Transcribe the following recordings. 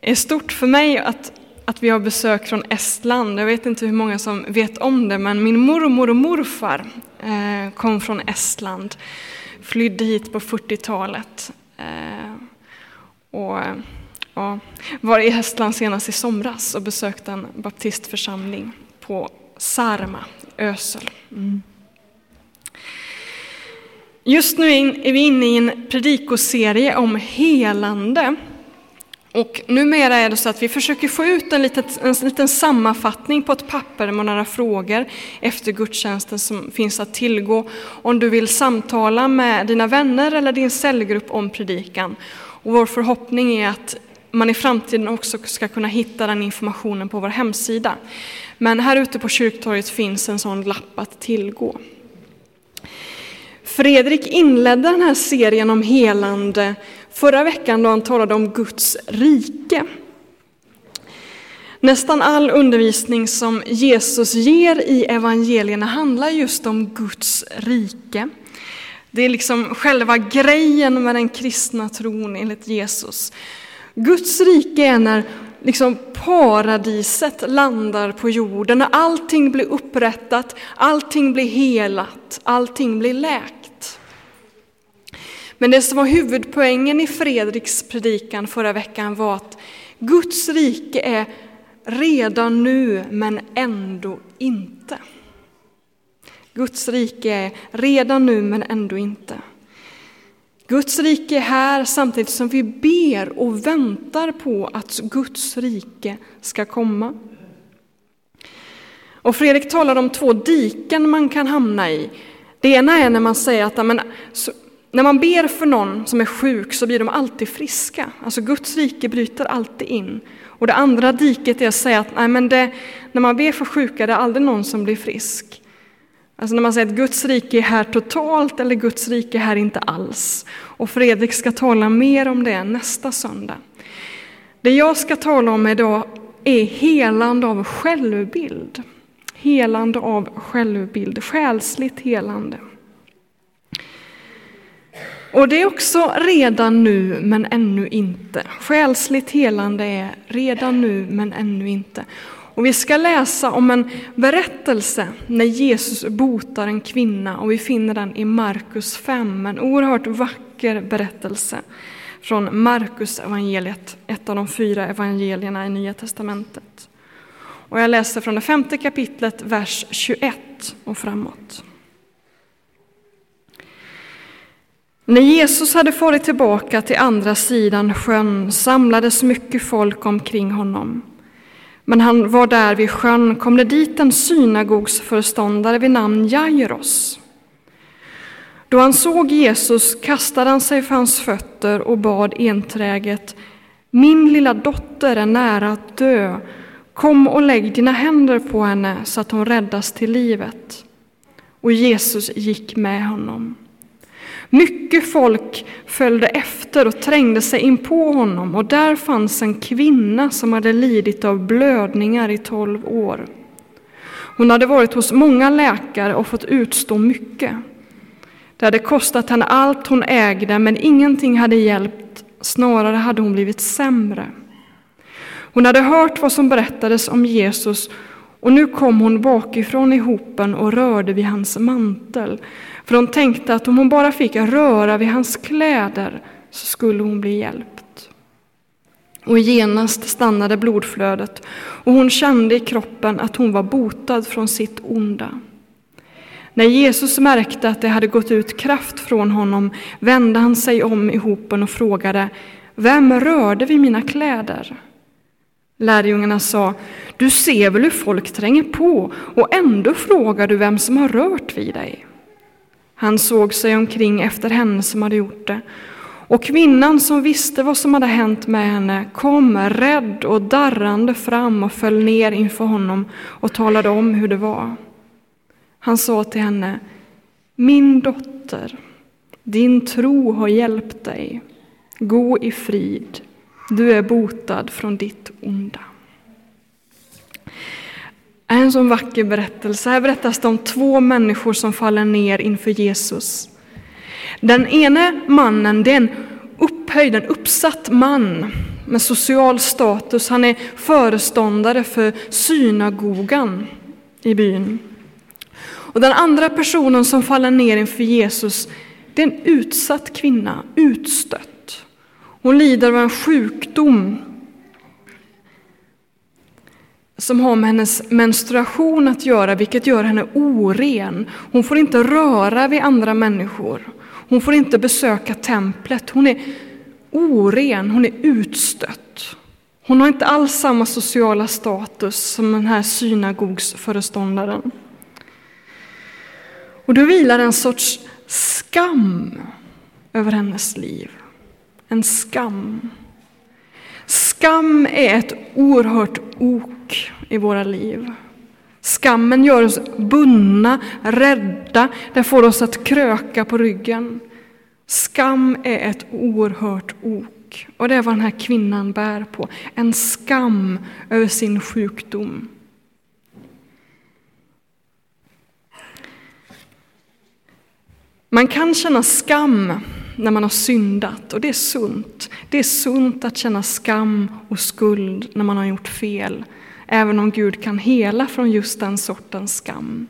är stort för mig att, att vi har besök från Estland. Jag vet inte hur många som vet om det, men min mormor och morfar eh, kom från Estland. Flydde hit på 40-talet. Eh, och ja, var i Estland senast i somras och besökte en baptistförsamling på Sarma, Ösel. Mm. Just nu är vi inne i en predikoserie om helande. Och numera är det så att vi försöker få ut en liten, en liten sammanfattning på ett papper med några frågor efter gudstjänsten som finns att tillgå om du vill samtala med dina vänner eller din cellgrupp om predikan. Och vår förhoppning är att man i framtiden också ska kunna hitta den informationen på vår hemsida. Men här ute på kyrktorget finns en sån lapp att tillgå. Fredrik inledde den här serien om helande förra veckan då han talade om Guds rike. Nästan all undervisning som Jesus ger i evangelierna handlar just om Guds rike. Det är liksom själva grejen med den kristna tron enligt Jesus. Guds rike är när liksom paradiset landar på jorden, när allting blir upprättat, allting blir helat, allting blir läkt. Men det som var huvudpoängen i Fredriks predikan förra veckan var att Guds rike är redan nu, men ändå inte. Guds rike är redan nu, men ändå inte. Guds rike är här samtidigt som vi ber och väntar på att Guds rike ska komma. Och Fredrik talar om två diken man kan hamna i. Det ena är när man säger att men, när man ber för någon som är sjuk så blir de alltid friska. Alltså Guds rike bryter alltid in. Och det andra diket är att säga att nej, men det, när man ber för sjuka det är aldrig någon som blir frisk. Alltså när man säger att Guds rike är här totalt eller Guds rike är här inte alls. Och Fredrik ska tala mer om det nästa söndag. Det jag ska tala om idag är helande av självbild. Helande av självbild, själsligt helande. Och det är också redan nu men ännu inte. Själsligt helande är redan nu men ännu inte. Och vi ska läsa om en berättelse när Jesus botar en kvinna och vi finner den i Markus 5. En oerhört vacker berättelse från Markus evangeliet, ett av de fyra evangelierna i Nya testamentet. Och jag läser från det femte kapitlet, vers 21 och framåt. När Jesus hade farit tillbaka till andra sidan sjön samlades mycket folk omkring honom. Men han var där vid sjön kom det dit en synagogsföreståndare vid namn Jairos. Då han såg Jesus kastade han sig för hans fötter och bad enträget Min lilla dotter är nära att dö. Kom och lägg dina händer på henne så att hon räddas till livet. Och Jesus gick med honom. Mycket folk följde efter och trängde sig in på honom och där fanns en kvinna som hade lidit av blödningar i tolv år. Hon hade varit hos många läkare och fått utstå mycket. Det hade kostat henne allt hon ägde, men ingenting hade hjälpt, snarare hade hon blivit sämre. Hon hade hört vad som berättades om Jesus och nu kom hon bakifrån i hopen och rörde vid hans mantel. För hon tänkte att om hon bara fick röra vid hans kläder så skulle hon bli hjälpt. Och genast stannade blodflödet och hon kände i kroppen att hon var botad från sitt onda. När Jesus märkte att det hade gått ut kraft från honom vände han sig om i hopen och frågade Vem rörde vid mina kläder? Lärjungarna sa, du ser väl hur folk tränger på och ändå frågar du vem som har rört vid dig. Han såg sig omkring efter henne som hade gjort det. Och kvinnan som visste vad som hade hänt med henne kom rädd och darrande fram och föll ner inför honom och talade om hur det var. Han sa till henne, min dotter, din tro har hjälpt dig. Gå i frid, du är botad från ditt onda. En sån vacker berättelse. Här berättas det om två människor som faller ner inför Jesus. Den ene mannen, det är en upphöjd, en uppsatt man. med social status. Han är föreståndare för synagogan i byn. Och den andra personen som faller ner inför Jesus, det är en utsatt kvinna, utstött. Hon lider av en sjukdom som har med hennes menstruation att göra, vilket gör henne oren. Hon får inte röra vid andra människor. Hon får inte besöka templet. Hon är oren, hon är utstött. Hon har inte alls samma sociala status som den här synagogsföreståndaren. Och då vilar en sorts skam över hennes liv. En skam. Skam är ett oerhört ok i våra liv. Skammen gör oss bundna, rädda, den får oss att kröka på ryggen. Skam är ett oerhört ok, och det är vad den här kvinnan bär på. En skam över sin sjukdom. Man kan känna skam när man har syndat och det är sunt. Det är sunt att känna skam och skuld när man har gjort fel, även om Gud kan hela från just den sortens skam.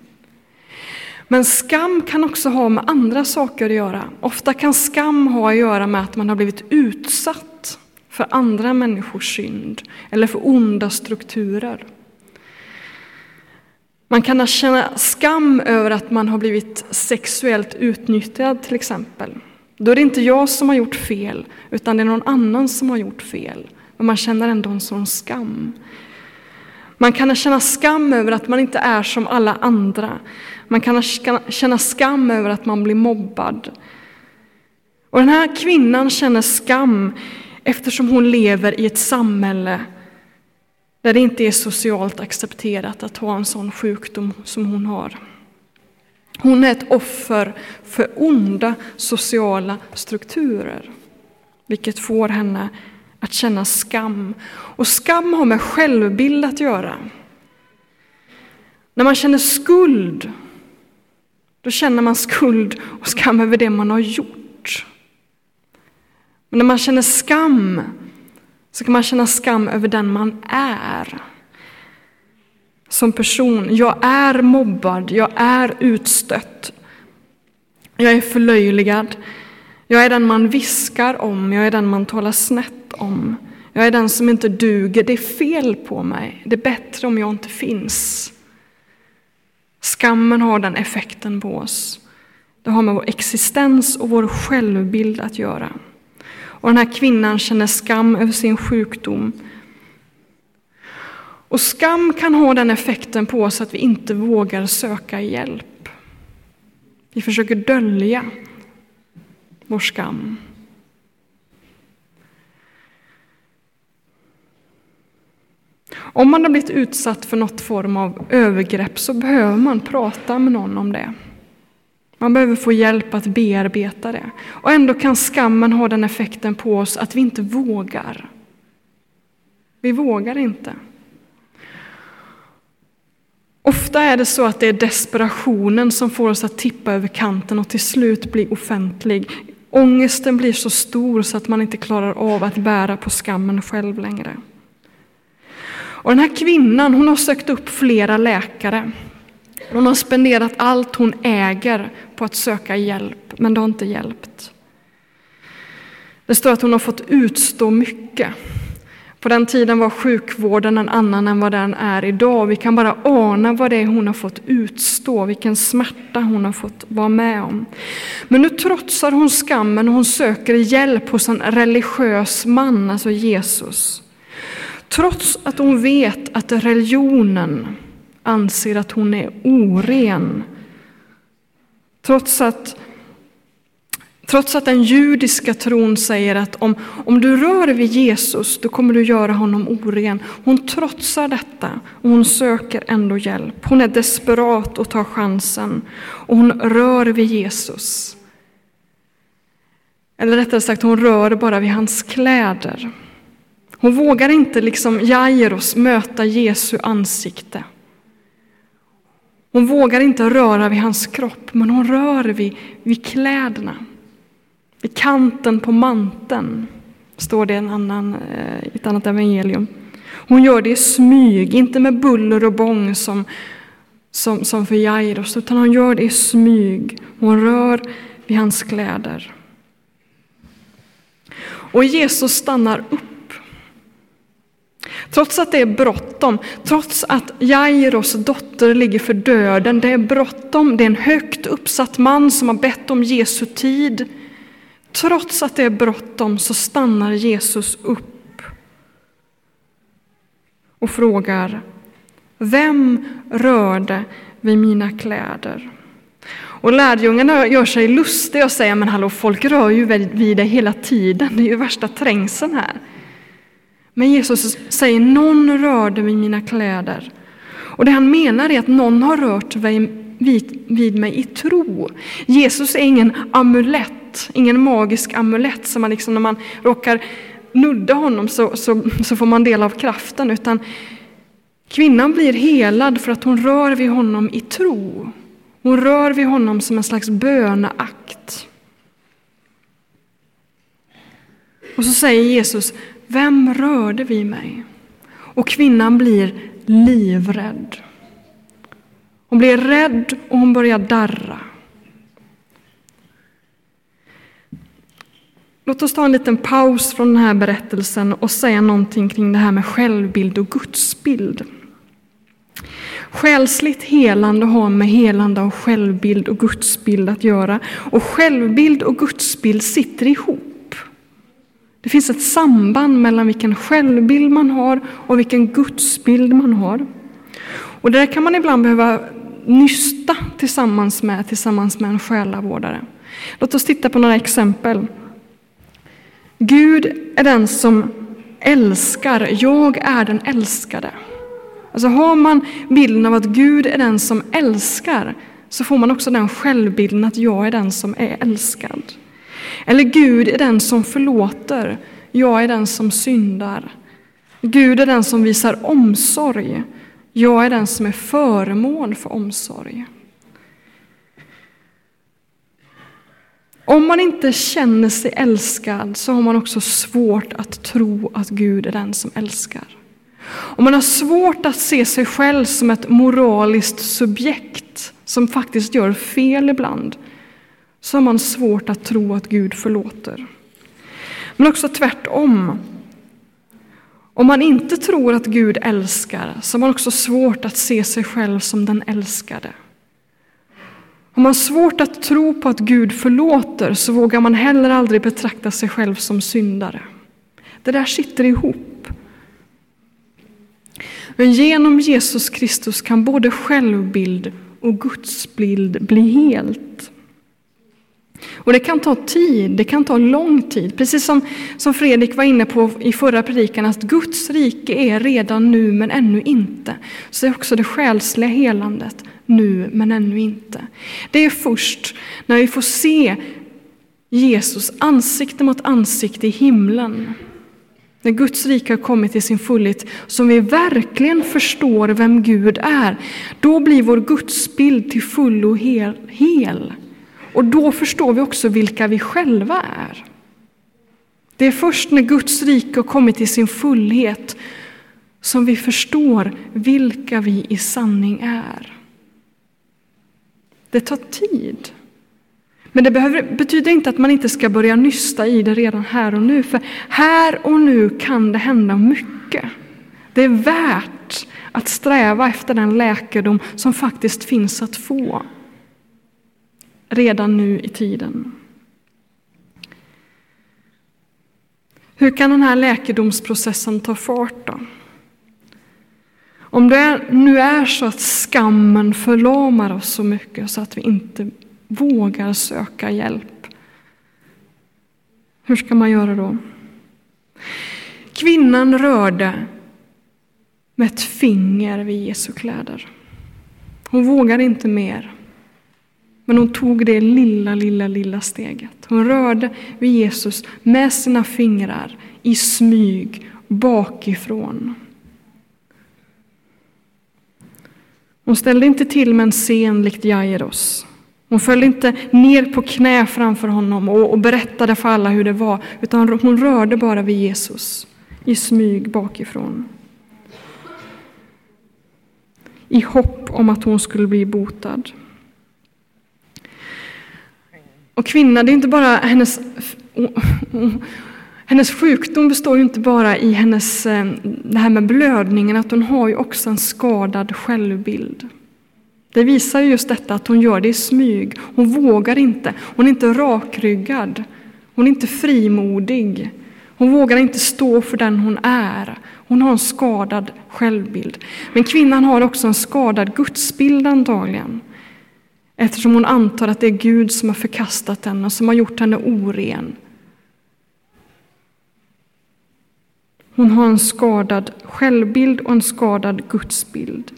Men skam kan också ha med andra saker att göra. Ofta kan skam ha att göra med att man har blivit utsatt för andra människors synd eller för onda strukturer. Man kan känna skam över att man har blivit sexuellt utnyttjad till exempel. Då är det inte jag som har gjort fel, utan det är någon annan som har gjort fel. Men man känner ändå en sån skam. Man kan känna skam över att man inte är som alla andra. Man kan känna skam över att man blir mobbad. Och den här kvinnan känner skam eftersom hon lever i ett samhälle där det inte är socialt accepterat att ha en sån sjukdom som hon har. Hon är ett offer för onda sociala strukturer, vilket får henne att känna skam. Och skam har med självbild att göra. När man känner skuld, då känner man skuld och skam över det man har gjort. Men när man känner skam, så kan man känna skam över den man är som person. Jag är mobbad, jag är utstött. Jag är förlöjligad. Jag är den man viskar om, jag är den man talar snett om. Jag är den som inte duger, det är fel på mig. Det är bättre om jag inte finns. Skammen har den effekten på oss. Det har med vår existens och vår självbild att göra. Och den här kvinnan känner skam över sin sjukdom. Och skam kan ha den effekten på oss att vi inte vågar söka hjälp. Vi försöker dölja vår skam. Om man har blivit utsatt för något form av övergrepp så behöver man prata med någon om det. Man behöver få hjälp att bearbeta det. Och ändå kan skammen ha den effekten på oss att vi inte vågar. Vi vågar inte. Ofta är det så att det är desperationen som får oss att tippa över kanten och till slut bli offentlig. Ångesten blir så stor så att man inte klarar av att bära på skammen själv längre. Och den här kvinnan hon har sökt upp flera läkare. Hon har spenderat allt hon äger på att söka hjälp, men det har inte hjälpt. Det står att hon har fått utstå mycket. På den tiden var sjukvården en annan än vad den är idag. Vi kan bara ana vad det är hon har fått utstå, vilken smärta hon har fått vara med om. Men nu trotsar hon skammen och hon söker hjälp hos en religiös man, alltså Jesus. Trots att hon vet att religionen anser att hon är oren. Trots att Trots att den judiska tron säger att om, om du rör vid Jesus, då kommer du göra honom oren. Hon trotsar detta och hon söker ändå hjälp. Hon är desperat och tar chansen och hon rör vid Jesus. Eller rättare sagt, hon rör bara vid hans kläder. Hon vågar inte liksom Jairus möta Jesu ansikte. Hon vågar inte röra vid hans kropp, men hon rör vid, vid kläderna vid kanten på manteln står det i en annan, eh, ett annat evangelium. Hon gör det i smyg, inte med buller och bång som, som, som för Jairus, utan hon gör det i smyg. Hon rör vid hans kläder. Och Jesus stannar upp. Trots att det är bråttom, trots att Jairos dotter ligger för döden, det är bråttom, det är en högt uppsatt man som har bett om Jesu tid. Trots att det är bråttom så stannar Jesus upp och frågar Vem rörde vid mina kläder? Och lärjungarna gör sig lustiga och säger, men hallå, folk rör ju vid dig hela tiden, det är ju värsta trängseln här. Men Jesus säger, någon rörde vid mina kläder. Och det han menar är att någon har rört vid, vid mig i tro. Jesus är ingen amulett amulett, ingen magisk amulett som man liksom när man råkar nudda honom så, så, så får man del av kraften, utan kvinnan blir helad för att hon rör vid honom i tro. Hon rör vid honom som en slags böneakt. Och så säger Jesus, vem rörde vid mig? Och kvinnan blir livrädd. Hon blir rädd och hon börjar darra. Låt oss ta en liten paus från den här berättelsen och säga någonting kring det här med självbild och gudsbild. Själsligt helande har med helande av självbild och gudsbild att göra. Och självbild och gudsbild sitter ihop. Det finns ett samband mellan vilken självbild man har och vilken gudsbild man har. Och det där kan man ibland behöva nysta tillsammans med, tillsammans med en själavårdare. Låt oss titta på några exempel. Gud är den som älskar, jag är den älskade. Alltså har man bilden av att Gud är den som älskar så får man också den självbilden att jag är den som är älskad. Eller Gud är den som förlåter, jag är den som syndar. Gud är den som visar omsorg, jag är den som är föremål för omsorg. Om man inte känner sig älskad så har man också svårt att tro att Gud är den som älskar. Om man har svårt att se sig själv som ett moraliskt subjekt som faktiskt gör fel ibland, så har man svårt att tro att Gud förlåter. Men också tvärtom. Om man inte tror att Gud älskar, så har man också svårt att se sig själv som den älskade. Om man har svårt att tro på att Gud förlåter, så vågar man heller aldrig betrakta sig själv som syndare. Det där sitter ihop. Men genom Jesus Kristus kan både självbild och gudsbild bli helt. Och det kan ta tid, det kan ta lång tid. Precis som, som Fredrik var inne på i förra predikan, att Guds rike är redan nu men ännu inte. Så är också det själsliga helandet nu men ännu inte. Det är först när vi får se Jesus ansikte mot ansikte i himlen när Guds rike har kommit till sin fullhet, som vi verkligen förstår vem Gud är, då blir vår gudsbild till fullo hel, hel. Och då förstår vi också vilka vi själva är. Det är först när Guds rike har kommit till sin fullhet som vi förstår vilka vi i sanning är. Det tar tid. Men det behöver, betyder inte att man inte ska börja nysta i det redan här och nu, för här och nu kan det hända mycket. Det är värt att sträva efter den läkedom som faktiskt finns att få redan nu i tiden. Hur kan den här läkedomsprocessen ta fart då? Om det nu är så att skammen förlamar oss så mycket så att vi inte vågar söka hjälp. Hur ska man göra då? Kvinnan rörde med ett finger vid Jesu kläder. Hon vågade inte mer. Men hon tog det lilla, lilla, lilla steget. Hon rörde vid Jesus med sina fingrar i smyg bakifrån. Hon ställde inte till med en scen likt Jairos Hon föll inte ner på knä framför honom och, och berättade för alla hur det var, utan hon rörde bara vid Jesus i smyg bakifrån. I hopp om att hon skulle bli botad. Och kvinnan, det är inte bara hennes hennes sjukdom består ju inte bara i hennes, eh, det här med blödningen, att hon har ju också en skadad självbild. Det visar just detta att hon gör det i smyg. Hon vågar inte. Hon är inte rakryggad. Hon är inte frimodig. Hon vågar inte stå för den hon är. Hon har en skadad självbild. Men kvinnan har också en skadad gudsbild antagligen. Eftersom hon antar att det är Gud som har förkastat henne och som har gjort henne oren. Hon har en skadad självbild och en skadad gudsbild.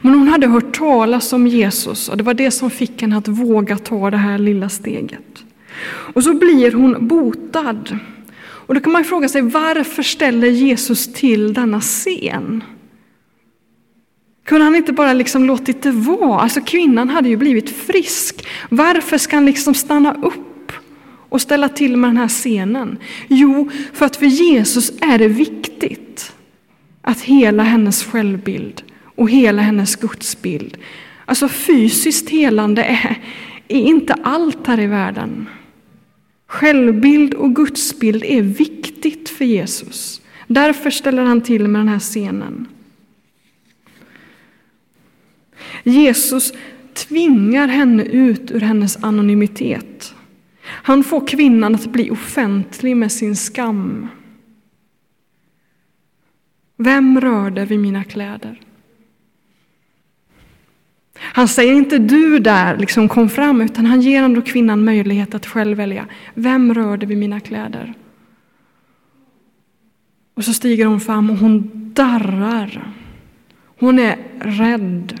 Men hon hade hört talas om Jesus och det var det som fick henne att våga ta det här lilla steget. Och så blir hon botad. Och då kan man fråga sig varför ställer Jesus till denna scen? Kunde han inte bara liksom låtit det vara? Alltså kvinnan hade ju blivit frisk. Varför ska han liksom stanna upp och ställa till med den här scenen? Jo, för att för Jesus är det viktigt att hela hennes självbild och hela hennes gudsbild, alltså fysiskt helande är, är inte allt här i världen. Självbild och gudsbild är viktigt för Jesus. Därför ställer han till med den här scenen. Jesus tvingar henne ut ur hennes anonymitet. Han får kvinnan att bli offentlig med sin skam. Vem rörde vid mina kläder? Han säger inte du där, liksom kom fram, utan han ger ändå kvinnan möjlighet att själv välja. Vem rörde vid mina kläder? Och så stiger hon fram och hon darrar. Hon är rädd.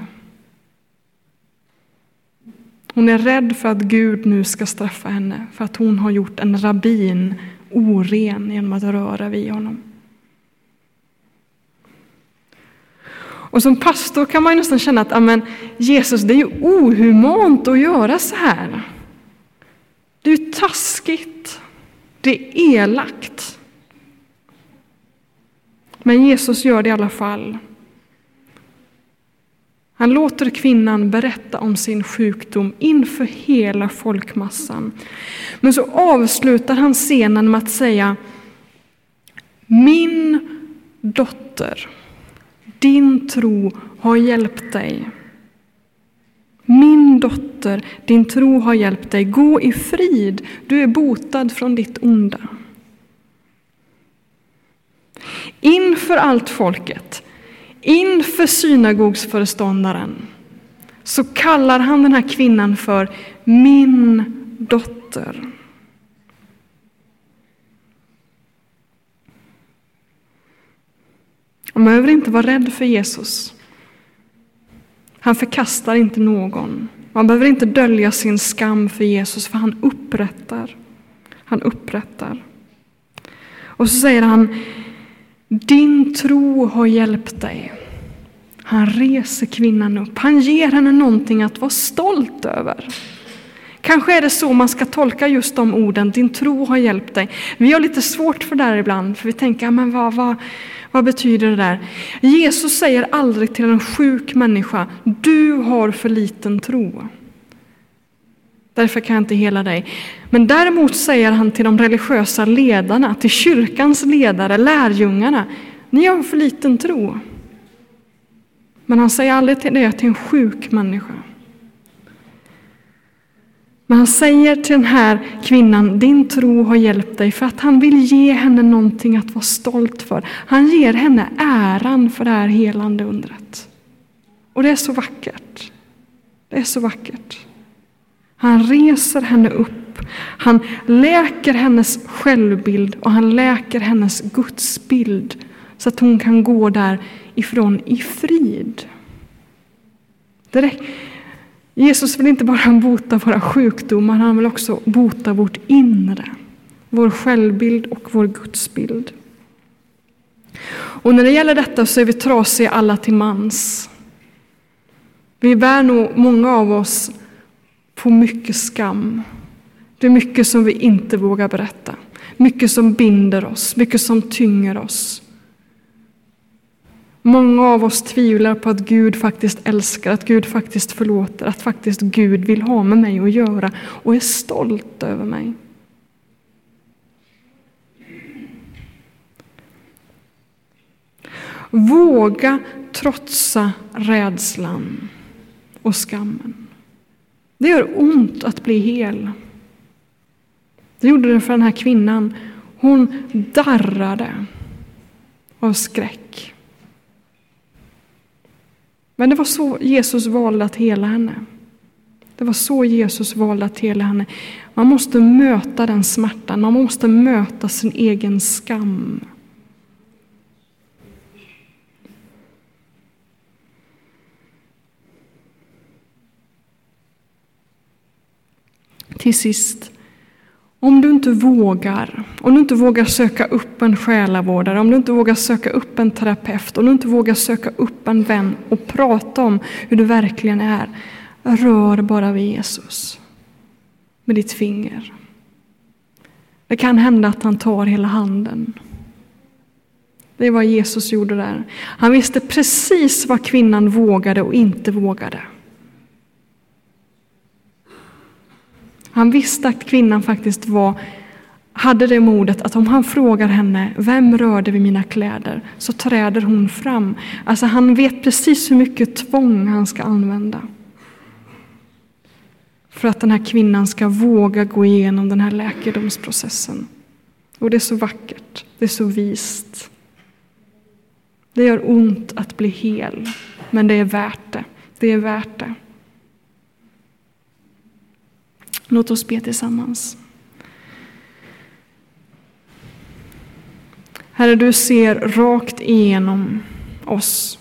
Hon är rädd för att Gud nu ska straffa henne för att hon har gjort en rabbin oren genom att röra vid honom. Och som pastor kan man ju nästan känna att amen, Jesus, det är ju ohumant att göra så här. Det är ju taskigt. Det är elakt. Men Jesus gör det i alla fall. Han låter kvinnan berätta om sin sjukdom inför hela folkmassan. Men så avslutar han scenen med att säga Min dotter, din tro har hjälpt dig. Min dotter, din tro har hjälpt dig. Gå i frid, du är botad från ditt onda. Inför allt folket Inför synagogsföreståndaren så kallar han den här kvinnan för min dotter. man behöver inte vara rädd för Jesus. Han förkastar inte någon. Man behöver inte dölja sin skam för Jesus, för han upprättar. Han upprättar. Och så säger han, din tro har hjälpt dig. Han reser kvinnan upp. Han ger henne någonting att vara stolt över. Kanske är det så man ska tolka just de orden, din tro har hjälpt dig. Vi har lite svårt för det där ibland, för vi tänker, men vad, vad, vad betyder det där? Jesus säger aldrig till en sjuk människa, du har för liten tro. Därför kan jag inte hela dig. Men däremot säger han till de religiösa ledarna, till kyrkans ledare, lärjungarna, ni har för liten tro. Men han säger aldrig till det till en sjuk människa. Men han säger till den här kvinnan, din tro har hjälpt dig, för att han vill ge henne någonting att vara stolt för. Han ger henne äran för det här helande undret. Och det är så vackert. Det är så vackert. Han reser henne upp. Han läker hennes självbild och han läker hennes gudsbild så att hon kan gå därifrån i frid. Jesus vill inte bara bota våra sjukdomar, han vill också bota vårt inre. Vår självbild och vår gudsbild. Och när det gäller detta så är vi trasiga alla till mans. Vi bär nog, många av oss, på mycket skam. Det är mycket som vi inte vågar berätta. Mycket som binder oss, mycket som tynger oss. Många av oss tvivlar på att Gud faktiskt älskar, att Gud faktiskt förlåter, att faktiskt Gud vill ha med mig att göra och är stolt över mig. Våga trotsa rädslan och skammen. Det gör ont att bli hel. Det gjorde det för den här kvinnan. Hon darrade av skräck. Men det var så Jesus valde att hela henne. Det var så Jesus valde att hela henne. Man måste möta den smärtan, man måste möta sin egen skam. Till sist, om du inte vågar, om du inte vågar söka upp en själavårdare, om du inte vågar söka upp en terapeut, om du inte vågar söka upp en vän och prata om hur du verkligen är, rör bara vid Jesus med ditt finger. Det kan hända att han tar hela handen. Det är vad Jesus gjorde där. Han visste precis vad kvinnan vågade och inte vågade. Han visste att kvinnan faktiskt var, hade det modet att om han frågar henne, vem rörde vid mina kläder? Så träder hon fram. Alltså han vet precis hur mycket tvång han ska använda. För att den här kvinnan ska våga gå igenom den här läkedomsprocessen. Och det är så vackert, det är så vist. Det gör ont att bli hel, men det är värt det. Det är värt det. Låt oss be tillsammans. Herre, du ser rakt igenom oss.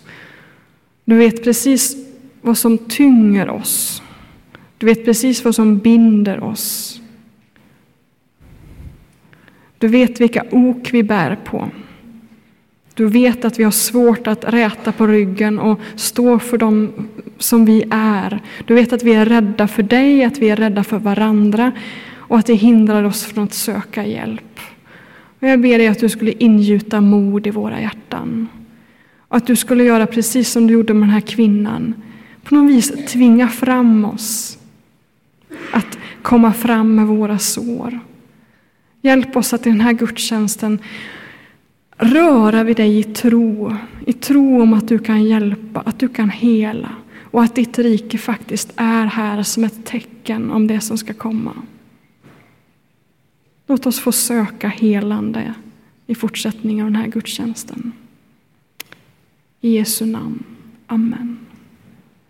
Du vet precis vad som tynger oss. Du vet precis vad som binder oss. Du vet vilka ok vi bär på. Du vet att vi har svårt att räta på ryggen och stå för dem som vi är. Du vet att vi är rädda för dig, att vi är rädda för varandra och att det hindrar oss från att söka hjälp. Och jag ber dig att du skulle ingjuta mod i våra hjärtan. Och att du skulle göra precis som du gjorde med den här kvinnan. På något vis tvinga fram oss att komma fram med våra sår. Hjälp oss att i den här gudstjänsten röra vid dig i tro, i tro om att du kan hjälpa, att du kan hela och att ditt rike faktiskt är här som ett tecken om det som ska komma. Låt oss få söka helande i fortsättningen av den här gudstjänsten. I Jesu namn. Amen.